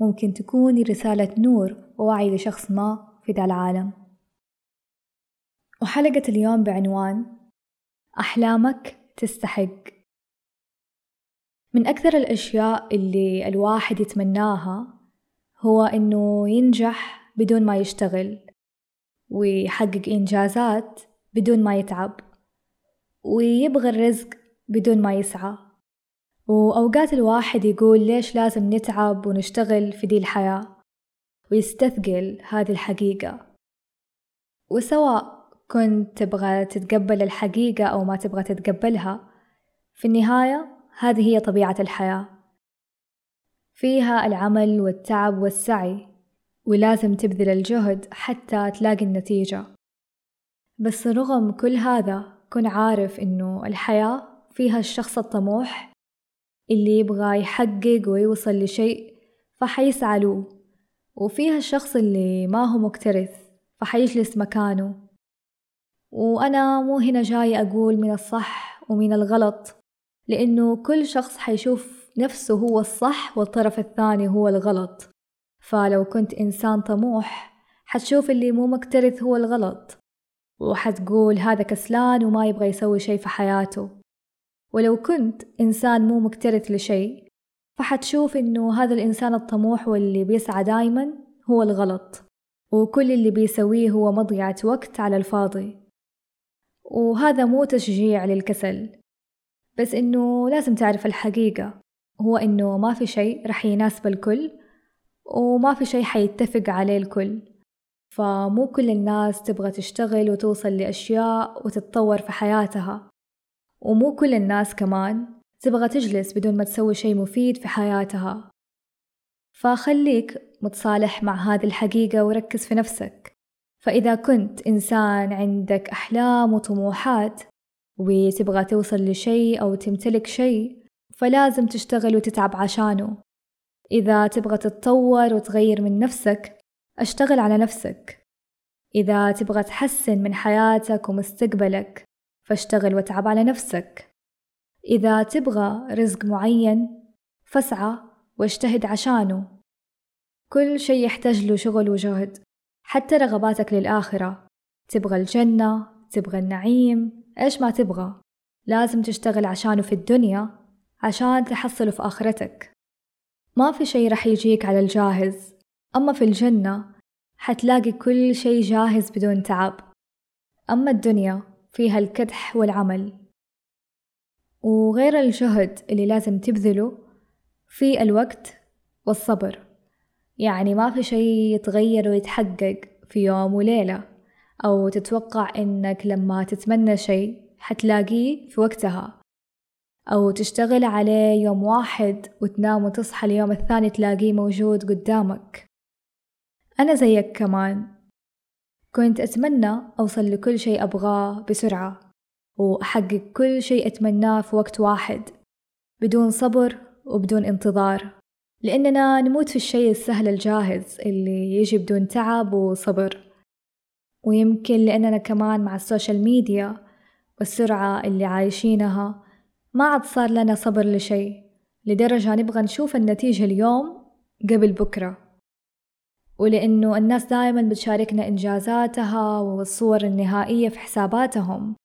ممكن تكون رسالة نور ووعي لشخص ما في ذا العالم. وحلقة اليوم بعنوان أحلامك تستحق. من أكثر الأشياء اللي الواحد يتمناها هو إنه ينجح بدون ما يشتغل ويحقق إنجازات بدون ما يتعب ويبغى الرزق بدون ما يسعى. وأوقات الواحد يقول ليش لازم نتعب ونشتغل في دي الحياة؟ ويستثقل هذه الحقيقة. وسواء كنت تبغى تتقبل الحقيقة أو ما تبغى تتقبلها في النهاية هذه هي طبيعة الحياة. فيها العمل والتعب والسعي ولازم تبذل الجهد حتى تلاقي النتيجة. بس رغم كل هذا كن عارف إنه الحياة فيها الشخص الطموح اللي يبغى يحقق ويوصل لشيء فحيسعى له وفيها الشخص اللي ما هو مكترث فحيجلس مكانه. وأنا مو هنا جاي أقول من الصح ومن الغلط لأنه كل شخص حيشوف نفسه هو الصح والطرف الثاني هو الغلط. فلو كنت إنسان طموح حتشوف اللي مو مكترث هو الغلط. وحتقول هذا كسلان وما يبغى يسوي شي في حياته. ولو كنت إنسان مو مكترث لشيء فحتشوف إنه هذا الإنسان الطموح واللي بيسعى دايما هو الغلط وكل اللي بيسويه هو مضيعة وقت على الفاضي. وهذا مو تشجيع للكسل بس إنه لازم تعرف الحقيقة هو إنه ما في شيء رح يناسب الكل وما في شيء حيتفق عليه الكل. فمو كل الناس تبغى تشتغل وتوصل لأشياء وتتطور في حياتها. ومو كل الناس كمان تبغى تجلس بدون ما تسوي شيء مفيد في حياتها. فخليك متصالح مع هذه الحقيقة وركز في نفسك. فإذا كنت إنسان عندك أحلام وطموحات وتبغى توصل لشيء أو تمتلك شيء فلازم تشتغل وتتعب عشانه. إذا تبغى تتطور وتغير من نفسك أشتغل على نفسك. إذا تبغى تحسن من حياتك ومستقبلك فاشتغل وتعب على نفسك. إذا تبغى رزق معين فاسعى واجتهد عشانه. كل شي يحتاج له شغل وجهد حتى رغباتك للآخرة. تبغى الجنة تبغى النعيم إيش ما تبغى. لازم تشتغل عشانه في الدنيا عشان تحصله في آخرتك. ما في شي رح يجيك على الجاهز. أما في الجنة حتلاقي كل شي جاهز بدون تعب. أما الدنيا فيها الكدح والعمل. وغير الجهد اللي لازم تبذله في الوقت والصبر. يعني ما في شي يتغير ويتحقق في يوم وليلة. أو تتوقع إنك لما تتمنى شي حتلاقيه في وقتها. أو تشتغل عليه يوم واحد وتنام وتصحى اليوم الثاني تلاقيه موجود قدامك. أنا زيك كمان. كنت أتمنى أوصل لكل شي أبغاه بسرعة وأحقق كل شي أتمناه في وقت واحد بدون صبر وبدون انتظار لأننا نموت في الشيء السهل الجاهز اللي يجي بدون تعب وصبر. ويمكن لأننا كمان مع السوشيال ميديا والسرعة اللي عايشينها ما عاد صار لنا صبر لشيء لدرجة نبغى نشوف النتيجة اليوم قبل بكرة. ولأنه الناس دائما بتشاركنا إنجازاتها والصور النهائية في حساباتهم.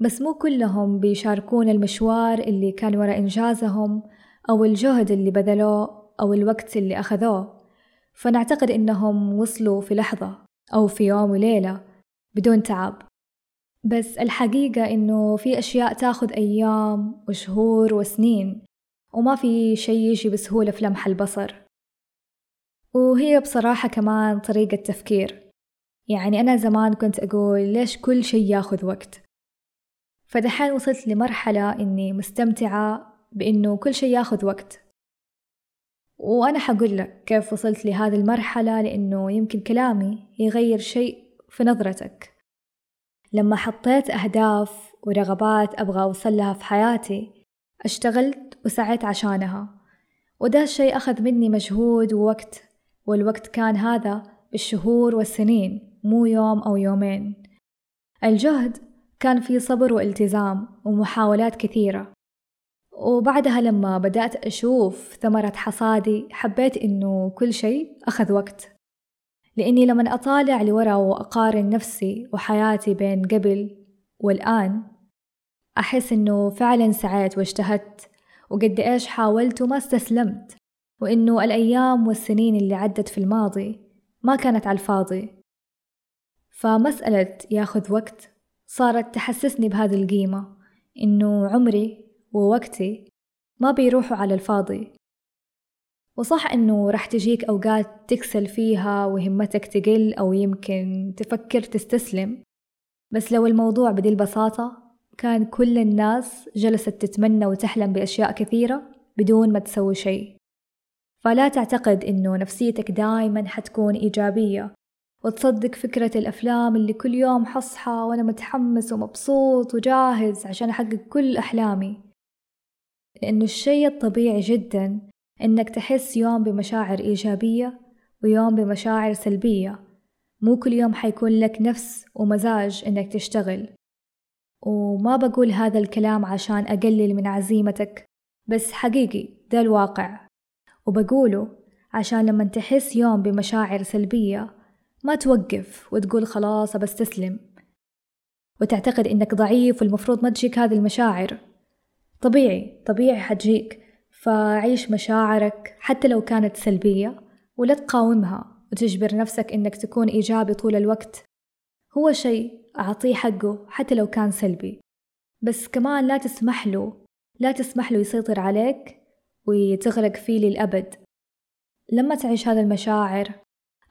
بس مو كلهم بيشاركون المشوار اللي كان وراء إنجازهم أو الجهد اللي بذلوه أو الوقت اللي أخذوه. فنعتقد إنهم وصلوا في لحظة أو في يوم وليلة بدون تعب. بس الحقيقة إنه في أشياء تاخذ أيام وشهور وسنين وما في شي يجي بسهولة في لمح البصر. وهي بصراحة كمان طريقة تفكير. يعني أنا زمان كنت أقول ليش كل شي ياخذ وقت؟ فدحين وصلت لمرحلة إني مستمتعة بإنه كل شي ياخذ وقت. وأنا حقول لك كيف وصلت لهذه المرحلة لأنه يمكن كلامي يغير شيء في نظرتك. لما حطيت أهداف ورغبات أبغى أوصل لها في حياتي اشتغلت وسعيت عشانها. وده الشيء أخذ مني مجهود ووقت والوقت كان هذا بالشهور والسنين مو يوم أو يومين. الجهد كان في صبر والتزام ومحاولات كثيرة. وبعدها لما بدأت أشوف ثمرة حصادي حبيت إنه كل شيء أخذ وقت. لأني لما أطالع لورا وأقارن نفسي وحياتي بين قبل والآن أحس إنه فعلا سعيت واجتهدت وقد إيش حاولت وما استسلمت. وإنه الأيام والسنين اللي عدت في الماضي ما كانت على الفاضي. فمسألة ياخذ وقت صارت تحسسني بهذه القيمة إنه عمري ووقتي ما بيروحوا على الفاضي. وصح إنه راح تجيك أوقات تكسل فيها وهمتك تقل أو يمكن تفكر تستسلم. بس لو الموضوع بدي البساطة كان كل الناس جلست تتمنى وتحلم بأشياء كثيرة بدون ما تسوي شيء. فلا تعتقد إنه نفسيتك دايما حتكون إيجابية. وتصدق فكرة الأفلام اللي كل يوم حصحى وأنا متحمس ومبسوط وجاهز عشان أحقق كل أحلامي. لأنه الشيء الطبيعي جدا إنك تحس يوم بمشاعر إيجابية ويوم بمشاعر سلبية. مو كل يوم حيكون لك نفس ومزاج إنك تشتغل. وما بقول هذا الكلام عشان أقلل من عزيمتك بس حقيقي ده الواقع. وبقوله عشان لما تحس يوم بمشاعر سلبية ما توقف وتقول خلاص بستسلم وتعتقد إنك ضعيف والمفروض ما تجيك هذه المشاعر. طبيعي طبيعي حتجيك. فعيش مشاعرك حتى لو كانت سلبية ولا تقاومها. وتجبر نفسك إنك تكون إيجابي طول الوقت. هو شيء أعطيه حقه حتى لو كان سلبي. بس كمان لا تسمح له لا تسمح له يسيطر عليك. وتغرق فيه للأبد. لما تعيش هذا المشاعر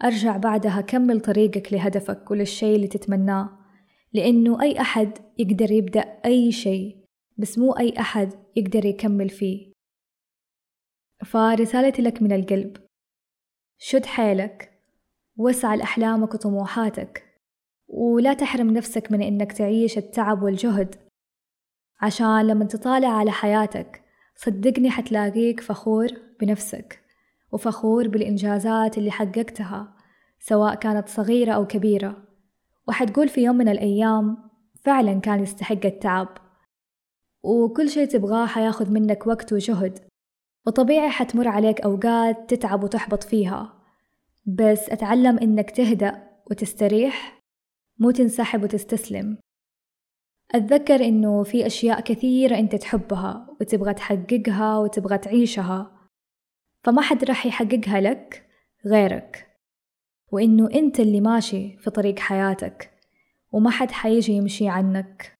أرجع بعدها كمل طريقك لهدفك وللشي اللي تتمناه لأنه أي أحد يقدر يبدأ أي شيء بس مو أي أحد يقدر يكمل فيه. فرسالتي لك من القلب. شد حيلك. واسعى لأحلامك وطموحاتك. ولا تحرم نفسك من إنك تعيش التعب والجهد. عشان لما تطالع على حياتك صدقني حتلاقيك فخور بنفسك وفخور بالإنجازات اللي حققتها سواء كانت صغيرة أو كبيرة. وحتقول في يوم من الأيام فعلا كان يستحق التعب. وكل شي تبغاه حياخد منك وقت وجهد. وطبيعي حتمر عليك أوقات تتعب وتحبط فيها. بس أتعلم إنك تهدأ وتستريح مو تنسحب وتستسلم. أتذكر إنه في أشياء كثيرة أنت تحبها وتبغى تحققها وتبغى تعيشها فما حد راح يحققها لك غيرك وإنه أنت اللي ماشي في طريق حياتك وما حد حيجي يمشي عنك.